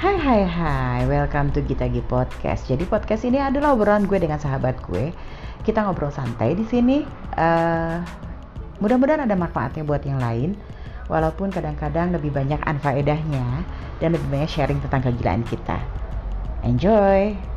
Hai hai hai, welcome to Gita Gi Podcast. Jadi podcast ini adalah obrolan gue dengan sahabat gue. Kita ngobrol santai di sini. Uh, mudah-mudahan ada manfaatnya buat yang lain. Walaupun kadang-kadang lebih banyak anfaedahnya dan lebih banyak sharing tentang kegilaan kita. Enjoy!